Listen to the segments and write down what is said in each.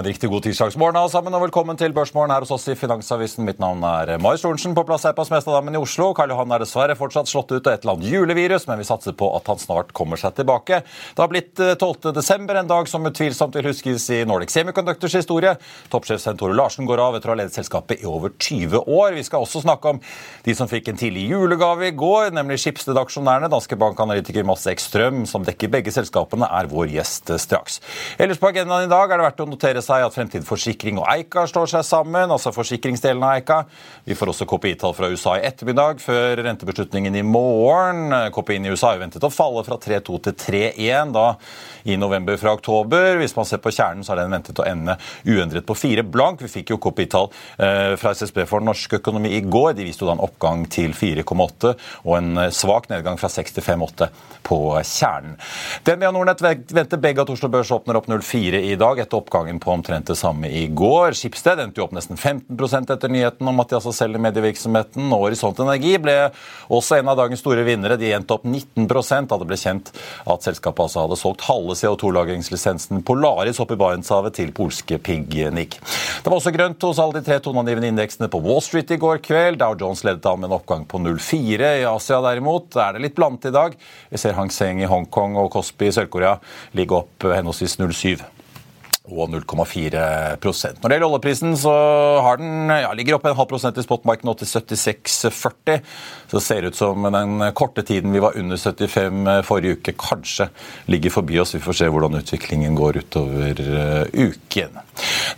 En riktig god tirsdagsmorgen alle sammen, og velkommen til Børsmorgen her hos oss i Finansavisen. Mitt navn er Marius Lorentzen, på plass her på Smestadammen i Oslo. Karl Johan er dessverre fortsatt slått ut av et eller annet julevirus, men vi satser på at han snart kommer seg tilbake. Det har blitt 12. desember, en dag som utvilsomt vil huskes i Nordic Semiconductors historie. Toppsjef Svein Larsen går av etter å ha ledet selskapet i over 20 år. Vi skal også snakke om de som fikk en tidlig julegave i går, nemlig Schibsted-aksjonærene. Danske Bank-analytiker Mads Ekstrøm, som dekker begge selskapene, er vår gjest straks. Ellers på agendaen i dag er det verdt å notere seg at Fremtid Forsikring og Eika slår seg sammen, altså forsikringsdelen av Eika. Vi får også KPI-tall fra USA i ettermiddag, før rentebeslutningen i morgen. KPI-en i USA er ventet å falle fra 3,2 til 3,1 da i november fra oktober. Hvis man ser på kjernen, så er den ventet å ende uendret på 4 blank. Vi fikk jo KPI-tall eh, fra SSB for norsk økonomi i går. De viste jo da en oppgang til 4,8 og en eh, svak nedgang fra 6 til 5,8 på kjernen. DNB og Nordnett venter begge at Oslo Børs åpner opp 0,4 i dag, etter oppgangen på omtrent det samme i går. Skipsted endte jo opp nesten 15% etter nyheten om at de altså selger medievirksomheten. Og Horisont Energi ble også en av dagens store vinnere. De endte opp 19% da det ble kjent at selskapet altså hadde solgt halve CO2-lagringslisensen Polaris opp i Barentshavet til polske Pignik. Det var også grønt hos alle de tre toneangivende indeksene på Wall Street i går kveld. Dow Jones ledet an med en oppgang på 0,4. I Asia derimot er det litt blandet i dag. Vi ser Hang Seng i Hongkong og Kospi i Sør-Korea ligge opp henholdsvis 0,7 og 0,4 Når det gjelder oljeprisen, så har den, ja, ligger opp en halv prosent i spotmarken nå til 76,40. Så det ser ut som den korte tiden vi var under 75 forrige uke, kanskje ligger forbi oss. Vi får se hvordan utviklingen går utover uh, uken.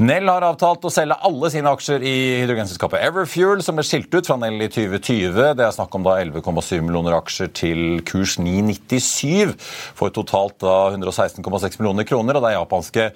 Nell har avtalt å selge alle sine aksjer i hydrogenselskapet Everfuel, som ble skilt ut fra Nell i 2020. Det er snakk om da 11,7 millioner aksjer til kurs 997, for totalt da 116,6 millioner kroner. og Det er japanske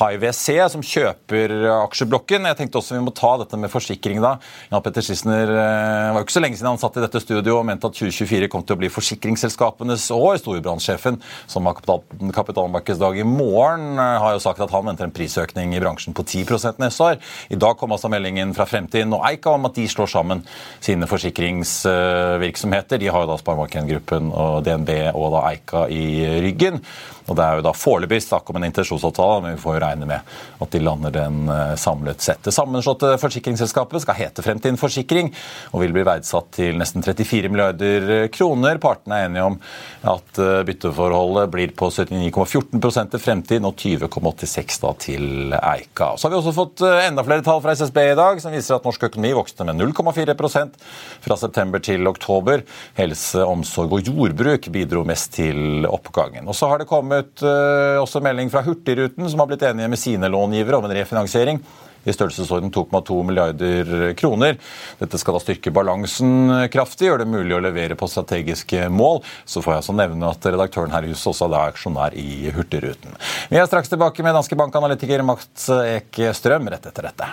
HiVC som kjøper aksjeblokken. Jeg tenkte også vi må ta dette med forsikring da. Jan Petter Schissner eh, var jo ikke så lenge siden han satt i dette studio og mente at 2024 kom til å bli forsikringsselskapenes år. Storebrandsjefen, som har kapital kapitalmarkedsdag i morgen, eh, har jo sagt at han venter en prisøkning i bransjen på 10 neste år. I dag kom altså meldingen fra Fremtiden og Eika om at de slår sammen sine forsikringsvirksomheter. De har jo da Sparebanken og DNB og da Eika i ryggen. Og Det er jo da foreløpig snakk om en intensjonsavtale, men vi får jo regne med at de lander den eh, samlet sett. Det sammenslåtte forsikringsselskapet skal hete Fremtiden Forsikring og vil bli verdsatt til nesten 34 milliarder kroner. Partene er enige om at eh, bytteforholdet blir på 79,14 til Fremtiden og 20,86 til Eika. Så har vi også fått eh, enda flere tall fra SSB i dag som viser at norsk økonomi vokste med 0,4% fra september til oktober. Helse, omsorg og jordbruk bidro mest til oppgangen. Og så har det kommet kommet uh, også melding fra Hurtigruten, som har blitt enige med sine långivere om en refinansiering i størrelsesorden 2,2 milliarder kroner. Dette skal da styrke balansen kraftig, gjøre det mulig å levere på strategiske mål. Så får jeg også nevne at redaktøren her i huset også er aksjonær i Hurtigruten. Vi er straks tilbake med danske bankanalytiker Mats Ek Strøm rett etter dette.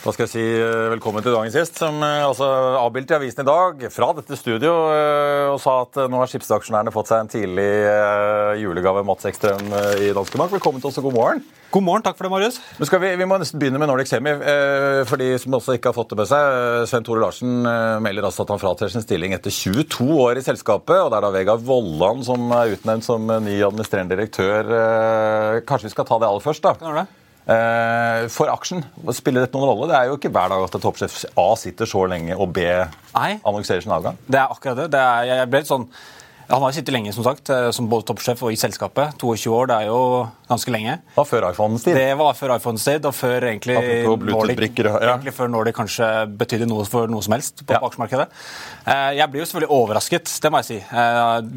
Da skal jeg si eh, velkommen til dagens gjest, som eh, altså avbildet i avisen i dag fra dette studio eh, og sa at nå har skipsaksjonærene fått seg en tidlig julegave. Mats Ekstrøm i Danske Bank, velkommen til oss og god morgen. God morgen, takk for det, Marius. Vi, vi må nesten begynne med Nordic Semi. For de som også ikke har fått det med seg. Svein Tore Larsen melder altså at han fratrer sin stilling etter 22 år i selskapet. og Det er da Vegard Vollan som er utnevnt som ny administrerende direktør. Kanskje vi skal ta det aller først, da. Kan du det? Eh, for aksjen, spiller dette noen rolle? Det er jo ikke hver dag at toppsjef A sitter så lenge og B Nei. annonserer sin avgang. Det er akkurat det. det er, jeg ble litt sånn han har sittet lenge som sagt, eh, som både toppsjef og i selskapet. 22 år, det er jo ganske lenge. Det var før iPhones tid. Det var før iPhones tid, og før egentlig Nordic, ja. egentlig før Nordic kanskje betydde noe for noe som helst på, ja. aksjemarkedet. Eh, jeg blir jo selvfølgelig overrasket, det må jeg si.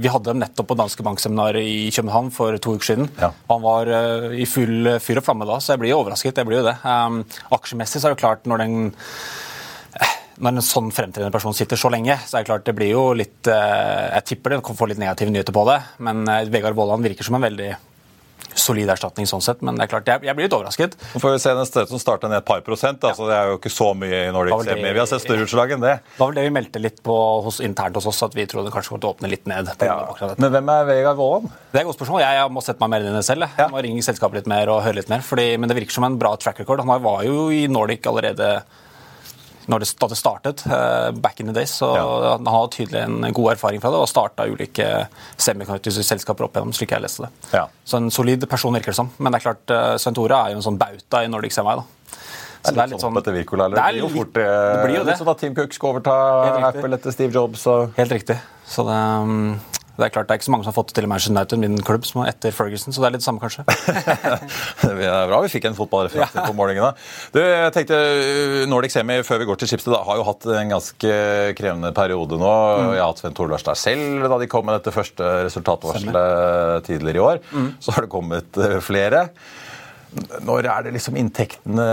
Vi hadde dem nettopp på Danske Bank-seminar i København for to uker siden. Ja. Han var i full fyr og flamme da, så jeg blir jo overrasket. Jeg blir jo det. Aksjemessig så er det klart når den når en sånn fremtredende person sitter så lenge, så er det klart det blir jo litt eh, Jeg tipper det kan få litt negative nyheter på det, men eh, Vegard Vollan virker som en veldig solid erstatning sånn sett, men det er klart, jeg, jeg blir litt overrasket. Nå får vi se den stedet som starter ned et par prosent. Ja. altså Det er jo ikke så mye i Nordic Semi. Vi har sett større utslag enn det. Det var vel det vi meldte litt på hos, internt hos oss, at vi trodde kanskje kom til å åpne litt ned. Ja. Men hvem er Vegard Vollan? Det er et godt spørsmål. Jeg, jeg må sette meg mer inn i det selv. Jeg må ringe selskapet litt mer og høre litt mer. Fordi, men det virker som en bra track record. Han var jo i Nordic allerede når det, da det startet, uh, back in the days. Så ja. Han har tydelig en god erfaring fra det og starta ulike semikonduktorselskaper opp igjennom, slik jeg leste det. Ja. Så en solid person virker det som. Men det er klart, Svein Tore er jo en sånn bauta i Nordic Semi. da. Så det er litt, sånn, Petter Wirkola, det, blir jo fort det, det blir jo det. Litt sånn at Team Cook skal overta Apple etter Steve Jobs. Og... Helt riktig. Så det, um, det er klart det er ikke så mange som har fått det til i Manchester United, min klubb, som er etter Ferguson, så det er litt det samme, kanskje. det er bra vi fikk en fotballreferanse ja. på målingene. Du, jeg tenkte uh, Nordic Semi, før vi går til Schibsted, har jo hatt en ganske krevende periode nå. Mm. Jeg har hatt Svein Torlars der selv da de kom med dette første resultatvarselet tidligere i år. Mm. Så har det kommet uh, flere. Når er det liksom inntektene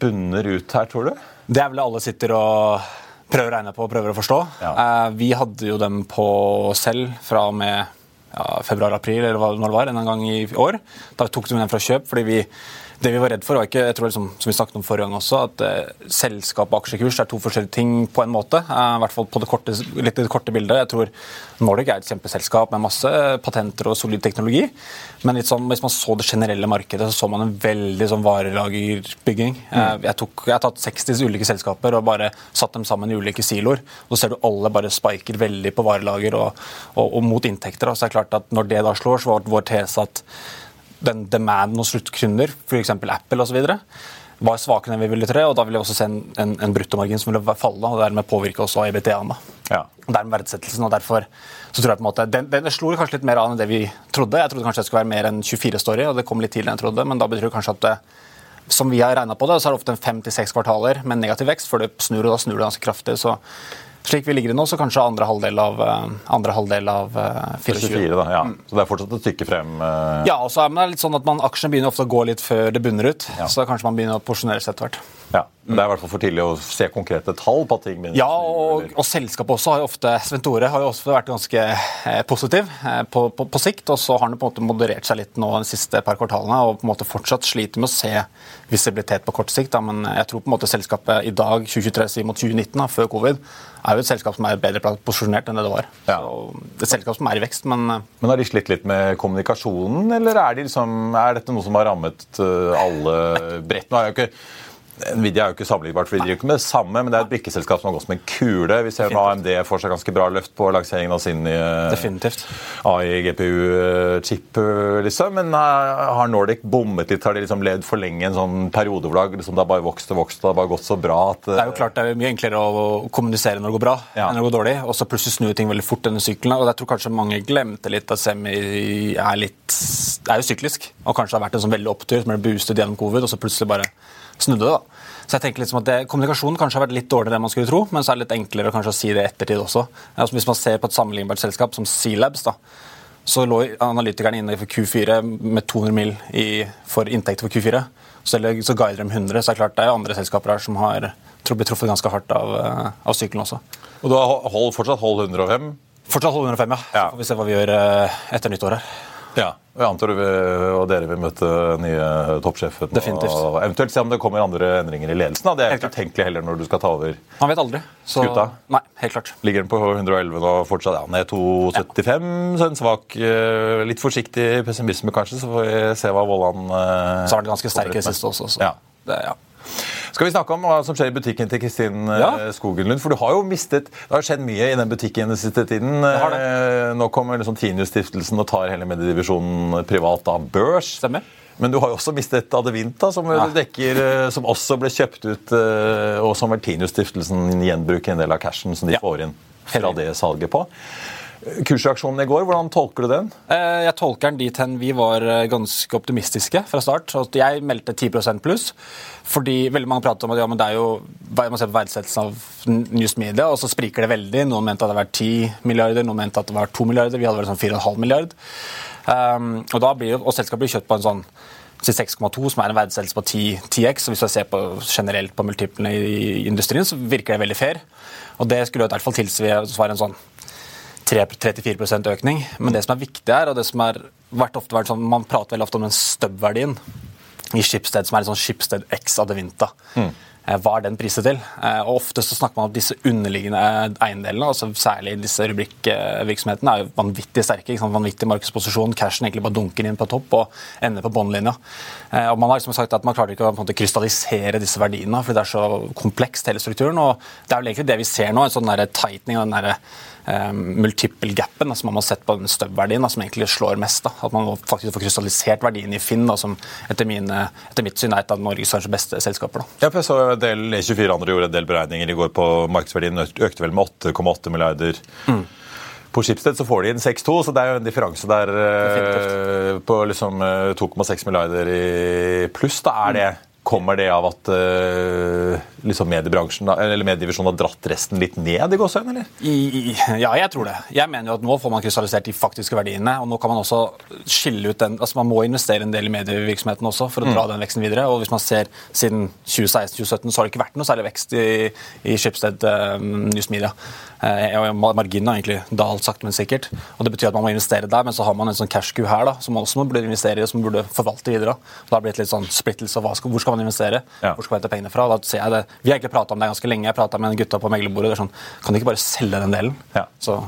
bunner ut her, tror du? Det er vel alle sitter og prøver å regne på og prøver å forstå. Ja. Uh, vi hadde jo dem på selv fra og med ja, februar-april eller hva det var, en gang i år. Da tok vi dem fra kjøp fordi vi det vi var redd for, var ikke jeg tror liksom, som vi snakket om forrige gang også, at eh, selskap og aksjekurs er to forskjellige ting på en måte. Eh, I hvert fall på det korte, litt det korte bildet. Jeg tror Nordic er et kjempeselskap med masse patenter og solid teknologi. Men sånn, hvis man så det generelle markedet, så så man en veldig sånn varelagerbygging. Eh, mm. Jeg, tok, jeg, har tatt 60 ulike selskaper og bare satt dem sammen i ulike siloer. Så ser du alle bare spiker veldig på varelager og, og, og mot inntekter. Og så er det klart at Når det da slår, så var vår tese at den demanden hos sluttkunder, f.eks. Apple osv., var svakere enn vi ville tre, og da ville vi også se en, en, en bruttomargin som ville falle, og dermed påvirke også EBTA-en. Ja. Dermed verdsettelsen, og derfor så tror jeg på en måte, den, den slo kanskje litt mer an enn det vi trodde. Jeg trodde kanskje det skulle være mer enn 24 story, og det kom litt tidligere enn jeg trodde, men da betyr det kanskje at det, som vi har regna på det, så er det ofte fem til seks kvartaler med negativ vekst, før det snur, og da snur det ganske kraftig. så Slik vi ligger nå, så kanskje andre halvdel av, eh, andre halvdel av uh, 24. 24 da, ja. Så det er fortsatt et stykke frem? Uh... Ja, og så er det litt sånn at man, aksjene begynner ofte å gå litt før det bunner ut. Ja. Så kanskje man begynner å porsjonere seg etter hvert. Ja, men Det er i hvert fall for tidlig å se konkrete tall på at ting begynner Ja, og, og selskapet også har jo ofte Sven Tore har jo også vært ganske eh, positiv eh, på, på, på, sikt. Og så har han på en måte moderert seg litt nå de siste par kvartalene og på en måte fortsatt sliter med å se visibilitet på kort sikt. Da. Men jeg tror på en måte selskapet i dag, 2023 mot 2019, da, før covid, er jo et selskap som er bedre posisjonert enn det det var. Ja. Et selskap som er i vekst, men eh, Men Har de slitt litt med kommunikasjonen, eller er, de liksom, er dette noe som har rammet alle bredt? Nå er jo ikke Nvidia er jo ikke sammenlignbart, for de driver ikke med det samme, men det er et brikkeselskap som har gått som en kule. Vi ser nå AMD får seg ganske bra løft på lanseringen av sin Definitivt. AI-GPU-chip, liksom. Men eh, har Nordic bommet litt? Har de liksom levd for lenge en sånn periode hvor det, liksom, det har bare vokst og vokst og det har bare gått så bra at Det er jo klart det er mye enklere å kommunisere når det går bra ja. enn når det går dårlig, og så plutselig snur ting veldig fort denne sykkelen. Og jeg tror kanskje mange glemte litt at Semi er litt er jo syklisk, og kanskje har vært en sånn veldig opptur som ble boostet gjennom covid, og så plutselig bare snudde det. da. Så jeg tenker liksom at det, Kommunikasjonen kanskje har vært litt dårligere enn man skulle tro, men så er det litt enklere kanskje å si det i ettertid også. Altså hvis man ser på et sammenlignbart selskap som Sealabs, da, så lå analytikerne inne for Q4 med 200 mill. for inntekt for Q4. Så, så guider de 100, så er det klart det er andre selskaper her som har blitt truffet ganske hardt av, eh, av sykkelen også. Og du har hold, fortsatt hold 105? Fortsatt hold 105, ja. ja. Så får vi se hva vi gjør eh, etter nyttår her. Ja, jeg antar du og dere vil møte nye toppsjefen. Definitivt. Og eventuelt se om det kommer andre endringer i ledelsen. Da. Det er ikke utenkelig heller når du skal ta over Han vet aldri. Så... skuta. Nei, helt klart. Ligger den på 111 nå fortsatt? Ja, ned 2,75. Ja. Så en svak, eh, litt forsiktig pessimisme kanskje, så får vi se hva Vollan uh, Så har det ganske sterk i det siste også. Så. Ja. Det, ja. Skal vi snakke om hva som skjer i butikken til Kristin ja. Skogen Skogenlund? For du har jo mistet Det har skjedd mye i den butikken den siste tiden. Eh, nå kommer liksom Tinius-stiftelsen og tar hele mediedivisjonen privat av børs. Stemmer. Men du har jo også mistet Adevinta, som, ja. dekker, eh, som også ble kjøpt ut, og som Tinius-stiftelsen gjenbruker en del av cashen som de ja. får inn fra det salget på. Kursreaksjonen i går, hvordan tolker du den? Eh, jeg tolker den dit hen vi var eh, ganske optimistiske fra start. Jeg meldte 10% pluss. Fordi veldig mange prater om at ja, det er jo man ser på verdsettelsen av News Media, og så spriker det veldig. Noen mente at det var 10 milliarder, noen mente at det var 2 milliarder. Vi hadde vel sånn 4,5 milliard. Um, og, da blir, og selskapet blir kjøpt på en sånn 6,2, som er en verdsettelse på 10, 10x. og Hvis vi ser på generelt på multiplene i industrien, så virker det veldig fair. Og det skulle i hvert fall tilsvare en sånn 34% økning. Men det som er viktig her, og det som har vært ofte vært sånn, man prater veldig ofte om den stub-verdien i Schibsted, som er litt sånn Schibsted X Adevinta. Mm. Eh, hva er den priset til? Eh, og Ofte så snakker man om disse underliggende eiendelene, altså særlig disse rubrikkvirksomhetene, er jo vanvittig sterke. Vanvittig markedsposisjon. Cashen egentlig bare dunker inn på topp og ender på båndlinja. Eh, og Man har liksom sagt at man klarer ikke å måte, krystallisere disse verdiene, fordi det er så komplekst, hele strukturen. og Det er vel egentlig det vi ser nå, en sånn der tightening av den der um, multiple-gapen altså man har sett på den støvverdien, som egentlig slår mest. Da. At man faktisk får krystallisert verdien i Finn, da, som etter, mine, etter, mitt syn er et av Norges kanskje beste selskaper. Da. Ja, for jeg så del, E24 andre gjorde en del beregninger i går på markedsverdien økte vel med 8,8 milliarder. Mm. På Schibsted så får de inn 6,2, så det er jo en differanse der uh, på liksom 2,6 eh, milliarder i pluss. Da er det Kommer det av at uh, liksom mediebransjen, eller medievisjonen har dratt resten litt ned i gåsehøyden, eller? Ja, jeg tror det. Jeg mener jo at nå får man krystallisert de faktiske verdiene. og nå kan man også skille ut den, altså Man må investere en del i medievirksomheten også for å dra mm. den veksten videre. og hvis man ser Siden 2016-2017 så har det ikke vært noe særlig vekst i, i Schibsted uh, News Media. Uh, marginen har egentlig dalt sakte, men sikkert. og Det betyr at man må investere der, men så har man en sånn cash-coup her da, som også man burde investere i, som man burde forvalte videre. Da har det blitt litt sånn splittelse. Hvor skal man investere? Ja. Hvor skal man hente pengene fra? Da ser jeg det. Vi har egentlig prata om det ganske lenge. Jeg prata med en gutta på meglerbordet. Det er sånn, Kan de ikke bare selge den delen? Ja. Så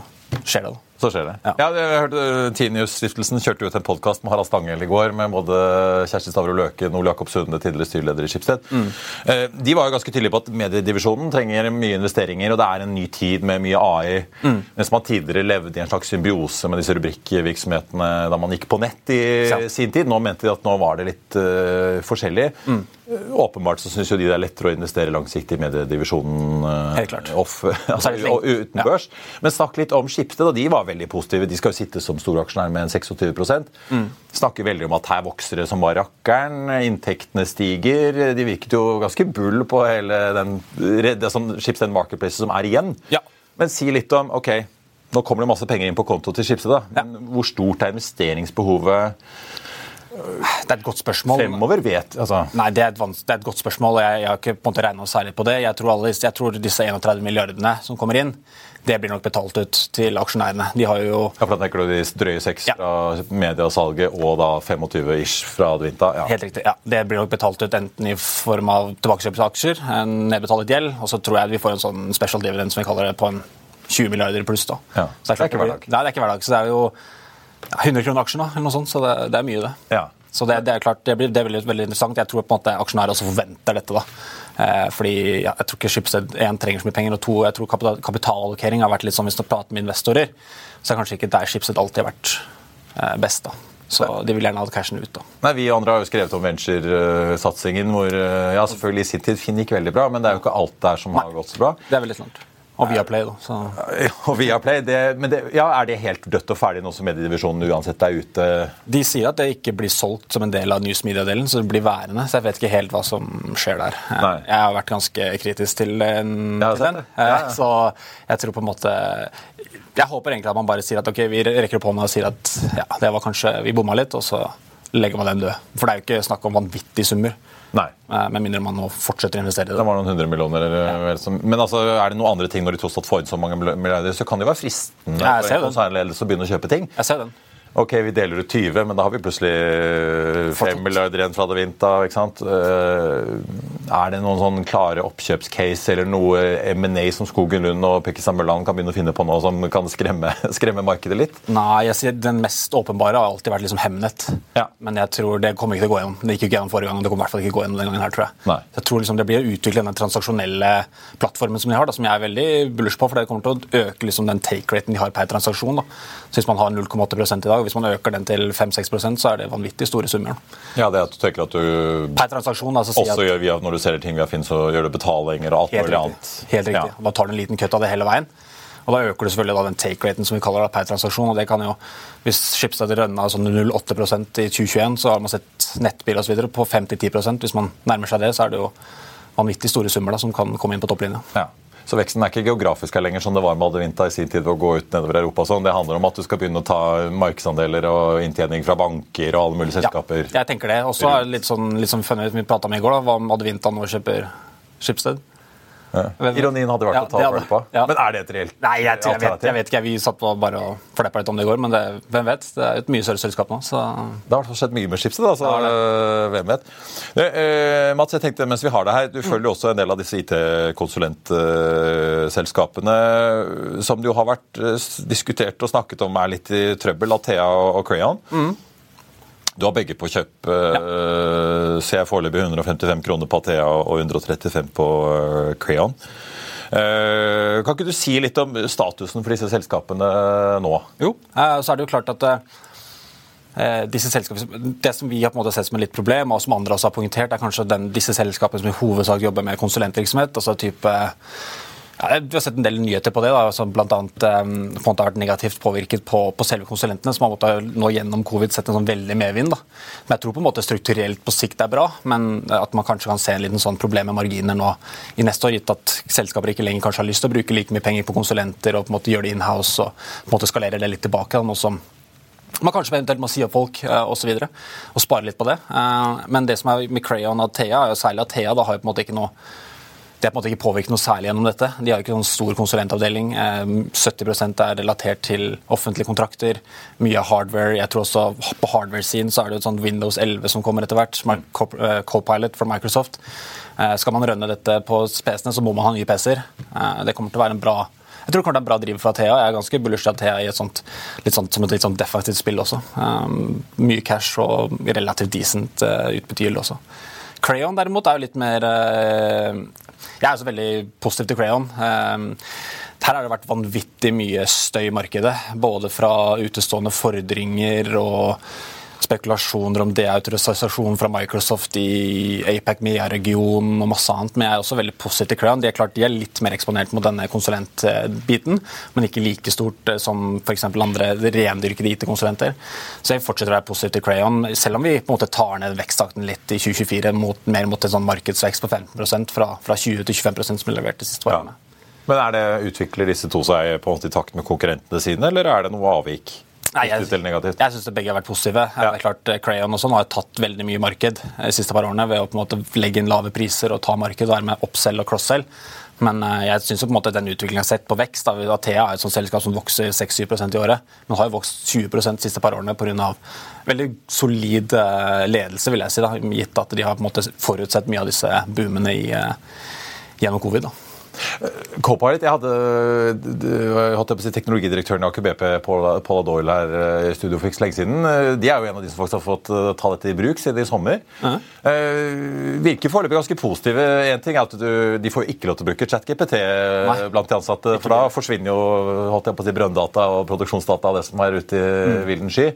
skjer det. da. Så skjer det. Ja, ja jeg hørte eh, Tinius-stiftelsen kjørte ut en podkast med Harald Stanghell i går med både Kjersti Stavro Løken og Ole Jakob Sunde, tidligere styreleder i Schibsted. Mm. Eh, de var jo ganske tydelige på at mediedivisjonen trenger mye investeringer, og det er en ny tid med mye AI. Mm. Mens man tidligere levde i en slags symbiose med disse rubrikkvirksomhetene da man gikk på nett i ja. sin tid. Nå mente de at nå var det litt uh, forskjellig. Mm. Åpenbart så syns de det er lettere å investere langsiktig i mediedivisjonen uh, off, altså, uten børs. Men snakk litt om Schibsted, de var veldig positive. De skal jo sitte som storaksjonær med en 26 mm. Snakker veldig om at her vokser det som bare rakkeren. Inntektene stiger. De virket jo ganske bull på hele den, det sånn Schibsted Marketplace som er igjen. Ja. Men si litt om ok, nå kommer det masse penger inn på konto til Schibsted. da, men Hvor stort er investeringsbehovet Det er et godt spørsmål. fremover? vet, altså... Nei, det er, det er et godt spørsmål, jeg, jeg har ikke på en måte noe særlig på det. Jeg tror, alle, jeg tror disse 31 milliardene som kommer inn, det blir nok betalt ut til aksjonærene. De har jo Ja, for da tenker du de drøye seks Ja. fra mediasalget og da 25 ish fra Advinta? Ja. Helt riktig. ja. Det blir nok betalt ut enten i form av tilbakekjøp av aksjer, en nedbetalet gjeld, og så tror jeg vi får en sånn special dividend som vi kaller det, på en 20 milliarder pluss. da. Ja. Så Det er ikke klart hverdag. Nei, det er ikke hverdag. Så det er jo 100 kroner aksjen, da, eller noe sånt, så det, det er mye, det. Ja. Så det, det er klart, det blir, det blir veldig interessant. Jeg tror på en måte aksjonærer også forventer dette. da. Eh, fordi ja, Jeg tror ikke Schibsted en, trenger så mye penger, og to, jeg tror kapital, kapitalallokering har vært litt sånn hvis du prater med investorer, så er kanskje ikke der Schibsted alltid har vært eh, best. da. Så de vil gjerne ha cashen ut. da. Nei, Vi andre har jo skrevet om venturesatsingen, hvor eh, ja, selvfølgelig i sin tid finner gikk veldig bra, men det er jo ikke alt der som har gått så bra. Det er veldig sant. Og Viaplay, da. Så. Og Viaplay, det, men det, ja, er det helt dødt og ferdig nå som mediedivisjonen uansett er ute? De sier at det ikke blir solgt som en del av News Media-delen, så det blir værende. Så jeg vet ikke helt hva som skjer der. Nei. Jeg har vært ganske kritisk til den. Jeg til den. Ja, ja. Eh, Så jeg tror på en måte Jeg håper egentlig at man bare sier at ok, vi rekker opp hånda og sier at ja, det var kanskje Vi bomma litt, og så legger man den død. For det er jo ikke snakk om vanvittige summer. Nei. eh, Med mindre man nå fortsetter å investere i Det det. var noen hundre millioner. som- Men altså, er det noen andre ting når de tross alt får inn så mange milliarder, så kan det jo være fristende Ja, for ser en den. konsernledelse å begynne å kjøpe ting. Jeg ser den. Ok, vi deler ut 20, men da har vi plutselig Fortsatt. 5 milliarder igjen fra Davinta. ikke sant? Er det noen sånn klare oppkjøpscase eller noe M&A som Skogen Lund og Pekkistan Mølland kan begynne å finne på nå som kan skremme, skremme markedet litt? Nei, jeg sier den mest åpenbare har alltid vært liksom Hemnet. Ja. Men jeg tror det kommer ikke til å gå gjennom. Det gikk jo ikke gjennom forrige gang, og det kommer i hvert fall ikke gå gjennom den gangen her, tror jeg. Nei. Jeg tror liksom det blir å utvikle denne transaksjonelle plattformen som de har, da, som jeg er veldig bullish på, for det kommer til å øke liksom den take-raten de har per transaksjon. Da. Så hvis man har 0,8 i dag, og hvis man øker den til 5-6% så er det vanvittig store summer. Ja, det at du tenker at du Per transaksjon, altså også at gjør via, når du selger ting via Finn, så gjør du betalinger og alt mulig annet. Helt riktig. Ja. Da tar du en liten kutt av det hele veien. Og Da øker du selvfølgelig da den take-raten som vi kaller det per transaksjon. og det kan jo, Hvis Schibsted rønna sånn 0,8% i 2021, så har man sett nettbil videre på 5-10% Hvis man nærmer seg det, så er det jo vanvittig store summer da, som kan komme inn på topplinja. Ja. Så veksten er ikke geografisk her lenger, som det var med Adevinta i sin tid å gå ut nedover Europa. Sånn. Det handler om at du skal begynne å ta markedsandeler og inntjening fra banker og alle mulige selskaper. Ja, jeg tenker det. Og så er det litt sånn, litt sånn funny, vi prata om i går, da, hva om Adevinta nå kjøper Schibsted? Ja. Ironien hadde vært Ja, å ta det på. ja. Men er det et reelt Nei, jeg, jeg, vet, jeg vet ikke. Vi satt på bare og fleppa litt om det i går, men det, hvem vet? Det er et mye større selskap nå. så... Det har skjedd mye med Schibsted. da, så øh, hvem vet. Eh, eh, Mats, jeg tenkte mens vi har deg her, du følger jo også en del av disse IT-konsulentselskapene som det jo har vært eh, diskutert og snakket om er litt i trøbbel, Athea og, Crayon. Du har begge på kjøp. Ja. ser jeg foreløpig 155 kroner på Athea og 135 på eh, Crayon. Eh, kan ikke du si litt om statusen for disse selskapene nå? Jo, eh, så er det jo klart at eh, disse selskapene, Det som vi har på en måte sett som et litt problem, og som andre også har poengtert, er kanskje den, disse selskapene som i hovedsak jobber med konsulentvirksomhet. altså type ja, Vi har sett en del nyheter på det, som bl.a. Um, på har vært negativt påvirket på, på selve konsulentene, som har måttet nå gjennom covid sett en sånn veldig medvind. da. Men jeg tror på en måte strukturelt på sikt er bra, men at man kanskje kan se en liten sånn problem med marginer nå i neste år, gitt at selskaper ikke lenger kanskje har lyst til å bruke like mye penger på konsulenter og på en måte gjøre det inhouse og på en måte skalere det litt tilbake. Da, noe som man kanskje eventuelt må si opp folk eh. Og, så videre, og spare litt på det. Eh, men det som er med Crayon og Thea, er jo særlig at Thea da har jo på en måte ikke noe det er på en måte ikke påvirket noe særlig gjennom dette. De har ikke noen stor konsulentavdeling. Eh, 70% er relatert til offentlige kontrakter. Mye hardware. Jeg tror også På hardware-siden så er det et sånt Windows 11 som kommer etter hvert. er Co-Pilot fra Microsoft. Eh, Skal man rønne dette på PC-ene, så må man ha nye PC-er. Eh, Det kommer til å være en bra jeg tror det kommer til å være en bra driv fra Thea. Jeg er ganske bullish til Thea i et sånt, litt sånt, som et litt sånt defensivt spill også. Mye cash og relativt decent uh, utbytte også. Crayon derimot er jo litt mer eh, Jeg er også veldig positiv til Crayon. Eh, her har det vært vanvittig mye støy i markedet. Både fra utestående fordringer og spekulasjoner om deautorisasjon fra Microsoft i APAC MEA-regionen og masse annet. Men jeg er også veldig positiv til Crayon. De er klart de er litt mer eksponert mot denne konsulentbiten, men ikke like stort eh, som f.eks. andre rendyrkede IT-konsulenter. Så jeg fortsetter å være positiv til Crayon, selv om vi på en måte tar ned veksttakten litt i 2024, mot, mer mot en sånn markedsvekst på 15 fra, fra 20 til 25 som ble levert de siste årene. Men er det, Utvikler disse to seg på en måte i takt med konkurrentene sine, eller er det noe avvik? Nei, jeg, eller negativt? jeg syns begge har vært positive. Det er klart eh, Crayon og sånn har tatt veldig mye marked eh, de siste par årene ved å på en måte legge inn lave priser og ta marked, være med upsell og cross-sell. Men eh, jeg synes jo på en måte den utviklingen jeg har sett på vekst da, Athea er et sånt selskap som vokser 6-7 i året, men har jo vokst 20% de siste par årene pga. veldig solid ledelse, vil jeg si, da, gitt at de har på en måte forutsett mye av disse boomene i, gjennom covid. da. Copilot, jeg hadde, hadde på å si, teknologidirektøren i Aker BP, Paula Doyle, her eh, i studio for ikke så lenge siden. Eh, de er jo en av de som faktisk har fått eh, ta dette i bruk siden i sommer. Uh -huh. Virker foreløpig ganske positive. En ting er at du, De får ikke lov til å bruke ChatGPT blant de ansatte, for da forsvinner jo holdt jeg på å si, brønndata og produksjonsdata av det som er ute i mm. vilden sky.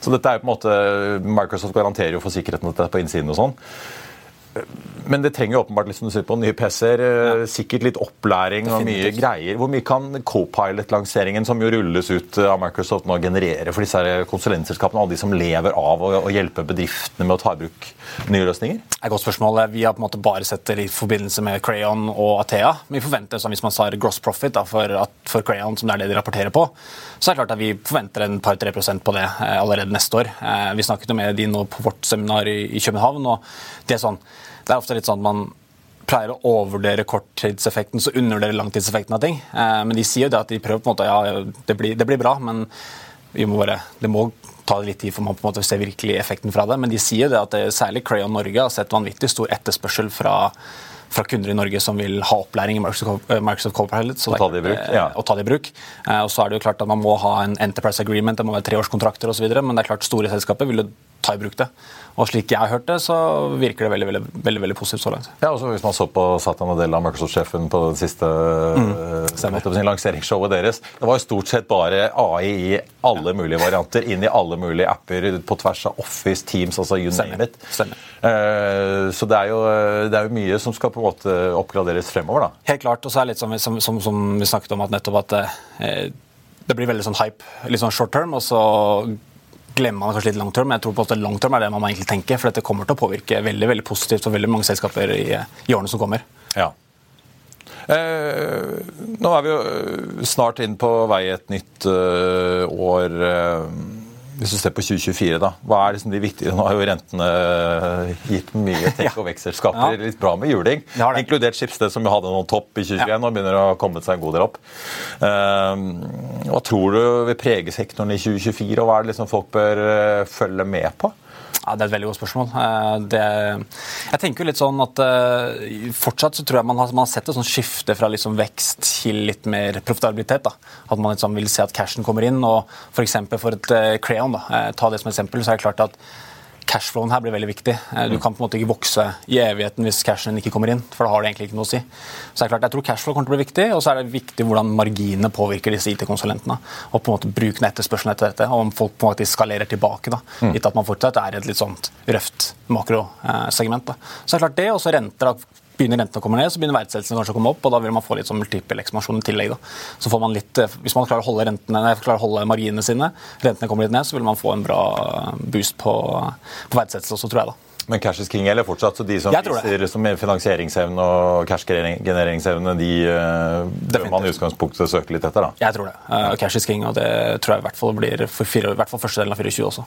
Så dette er jo på en måte, Microsoft garanterer jo for sikkerheten dette på innsiden og sånn. Men det trenger jo åpenbart liksom du på nye PC-er, eh, ja. sikkert litt opplæring og mye greier. Hvor mye kan Copilot-lanseringen, som jo rulles ut av Microsoft nå, generere for disse konsulentselskapene, alle de som lever av å, å hjelpe bedriftene med å ta i bruk nye løsninger? Det er et godt spørsmål. Vi har på en måte bare sett det i forbindelse med Crayon og Athea. Vi forventer, hvis man sier gross profit da, for, for, Crayon, som det er det de rapporterer på, så er det klart at vi forventer en par-tre prosent på det eh, allerede neste år. Eh, vi snakket jo med de nå på vårt seminar i, i København, og det er sånn det er ofte litt sånn at man pleier å overvurdere korttidseffekten, så undervurdere langtidseffekten av ting. Eh, men de sier jo det at de prøver på en måte, ja, det blir, det blir bra, men vi må bare, det må ta litt tid for man på en måte å se virkelig effekten fra det. Men de sier jo det at det, særlig Crayon Norge har sett vanvittig stor etterspørsel fra fra kunder i Norge som vil ha opplæring i Microsoft Copilot. Og ta det i bruk. Ja. Og ta det i bruk. Eh, og så er det jo klart at Man må ha en enterprise agreement, det må være treårskontrakter osv. Men det er klart store selskaper vil ta i bruk det. Og slik jeg har hørt det, så virker det veldig veldig, veldig, veldig positivt så langt. Ja, også Hvis man så på Satan og del Microsoft-sjefen på det siste mm, lanseringsshowet deres, det var jo stort sett bare AI i alle mulige varianter, inn i alle mulige apper på tvers av Office, Teams, altså you Stemmer. name it. Uh, så det er, jo, det er, jo, mye som skal på en måte oppgraderes fremover. da. Helt klart. Og så er det litt som, som, som, som vi snakket om, at nettopp at uh, det blir veldig sånn hype, litt sånn short term, og så glemmer man kanskje litt long term. Men jeg tror på at long term er det man må egentlig tenke, for dette kommer til å påvirke veldig veldig positivt for veldig mange selskaper i, i årene som kommer. Ja. Eh, nå er vi jo eh, snart inn på vei et nytt uh, år. Uh, hvis du ser på 2024, da, hva er liksom de viktige Nå har jo rentene eh, gitt mye tech- og vekstselskaper litt bra med juling. Inkludert Schibsted, som jo hadde noen topp i 2021 ja. og begynner å ha kommet seg en god del opp. Um, hva tror du vil prege sektoren i 2024, og hva er det liksom folk bør uh, følge med på? Ja, Det er et veldig godt spørsmål. Eh, det, jeg tenker jo litt sånn at uh, Fortsatt så tror jeg man har, man har sett et sånn skifte fra liksom vekst til litt mer profitabilitet. da. At man liksom vil se at cashen kommer inn. og For, for et uh, Crayon, da, ta det som eksempel, så er det klart at cashflowen her blir veldig viktig. Eh, du kan på en måte ikke vokse i evigheten hvis cashen ikke kommer inn. for da har det egentlig ikke noe å si. Så det er klart, Jeg tror cashflow kommer til å bli viktig, og så er det viktig hvordan marginene påvirker disse IT-konsulentene. Og på en måte bruke etterspørselen etter dette, og om folk på en måte skalerer tilbake. da, mm. Gitt at man fortsatt er et litt sånt røft makrosegment. da. Så det er klart det, og så renter da begynner rentene å komme ned, så begynner verdsettelsen kanskje å komme opp, og da vil man få litt sånn multiple ekspansjon i tillegg. Da. Så får man litt, eh, Hvis man klarer å holde, rentene, nei, klarer å holde marginene sine, rentene kommer litt ned, så vil man få en bra boost på, på verdsettelse også, tror jeg. da. Men cash is king gjelder fortsatt, så de som viser som finansieringsevne og cash-genereringsevne, de uh, bør man i utgangspunktet søke litt etter? da? Jeg tror det. Uh, cash is king, og det tror jeg i hvert fall blir for fire, i hvert fall første delen av 24 også.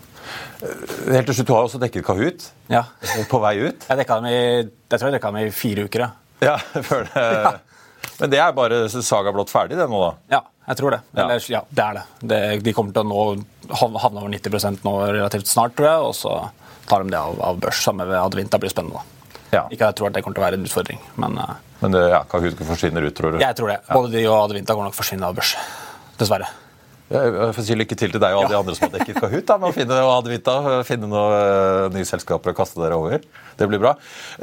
Uh, helt til slutt, Du har også dekket Kahoot ja. på vei ut? Jeg, dem i, jeg tror jeg dekka dem i fire uker. Ja, ja før det... Ja. Men det er bare saga blått ferdig, det nå, da? Ja, jeg tror det. Eller, ja. ja det er det. det. De kommer til å nå havne over 90% nå relativt snart, tror jeg. og så tar de det av, av børs. Samme ved Advinta blir spennende. Ja. Ikke at jeg tror at det kommer til å være en utfordring, men uh, Men det, ja, Kahoot forsvinner ut, tror du? Jeg tror det. Både de og Advinta kommer nok forsvinne av børs. Dessverre. Jeg får si Lykke til til deg og alle de andre som har dekket Kahoot da, med å finne, Advinta, finne noen uh, nye selskaper å kaste dere over. Det blir bra.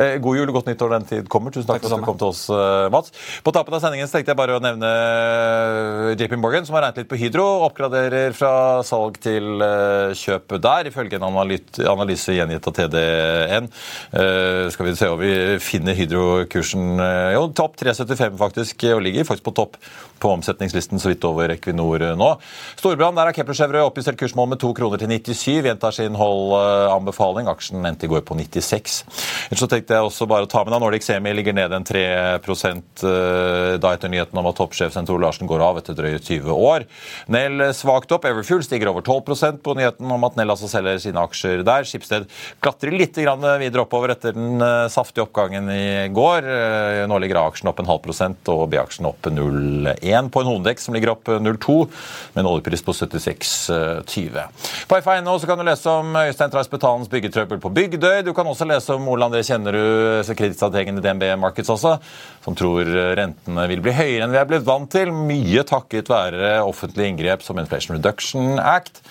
Eh, god jul og godt nyttår den tid kommer. Tusen takk, takk for at du kom til oss, eh, Mats. På tappen av sendingen tenkte jeg bare å nevne eh, JP Morgan, som har regnet litt på Hydro. Oppgraderer fra salg til kjøp der, ifølge en analyse gjengitt av TDN. Skal vi se om vi finner Hydro-kursen Jo, topp 375 faktisk, og ligger faktisk på topp på omsetningslisten så vidt over Equinor nå. Storbrann, der er Kepler Chevrolet oppjustert kursmål med 2 kroner til 97. Gjentar sin hold-anbefaling. Aksjen endte i går på 96. Ellers så tenkte jeg også bare å ta med deg Nordic Semi ligger ned en 3 eh, da etter nyheten om at toppsjef Sent Larsen går av etter drøye 20 år. Nell svakt opp. Everfuel stiger over 12% på nyheten om at Nell altså selger sine aksjer der. Skipsted klatrer litt videre oppover etter den eh, saftige oppgangen i går. Eh, nå ligger A-aksjen opp en halv prosent og B-aksjen opp 0,1 på en Hondek som ligger opp 0,2 med en oljepris på 76,20. På FA.no kan du lese om Øystein Trais byggetrøbbel på Bygdøy. Du kan også lese om Ole André Kjennerud, kredittstrategen i DNB Markets også, som tror rentene vil bli høyere enn vi er blitt vant til. Mye takket være offentlige inngrep som Inflation Reduction Act.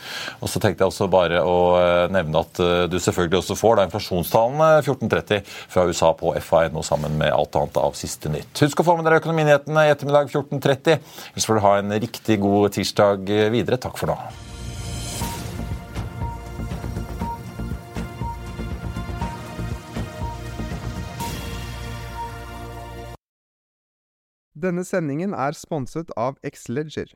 Og så tenkte jeg også bare å eh, nevne at eh, du selvfølgelig også får da inflasjonstallene 14.30 fra USA på FA.no sammen med alt annet av siste nytt. Husk å få med dere Økonominyhetene i ettermiddag 14.30. Ellers får du ha en riktig god tirsdag videre. Takk for nå. Denne sendingen er sponset av Xleger.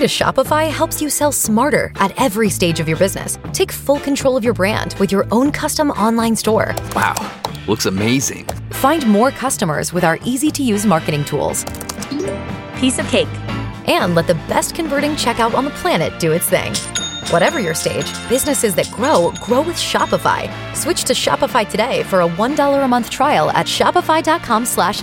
to Shopify helps you sell smarter at every stage of your business. Take full control of your brand with your own custom online store. Wow, looks amazing. Find more customers with our easy to use marketing tools. Piece of cake. And let the best converting checkout on the planet do its thing. Whatever your stage, businesses that grow grow with Shopify. Switch to Shopify today for a $1 a month trial at Shopify.com slash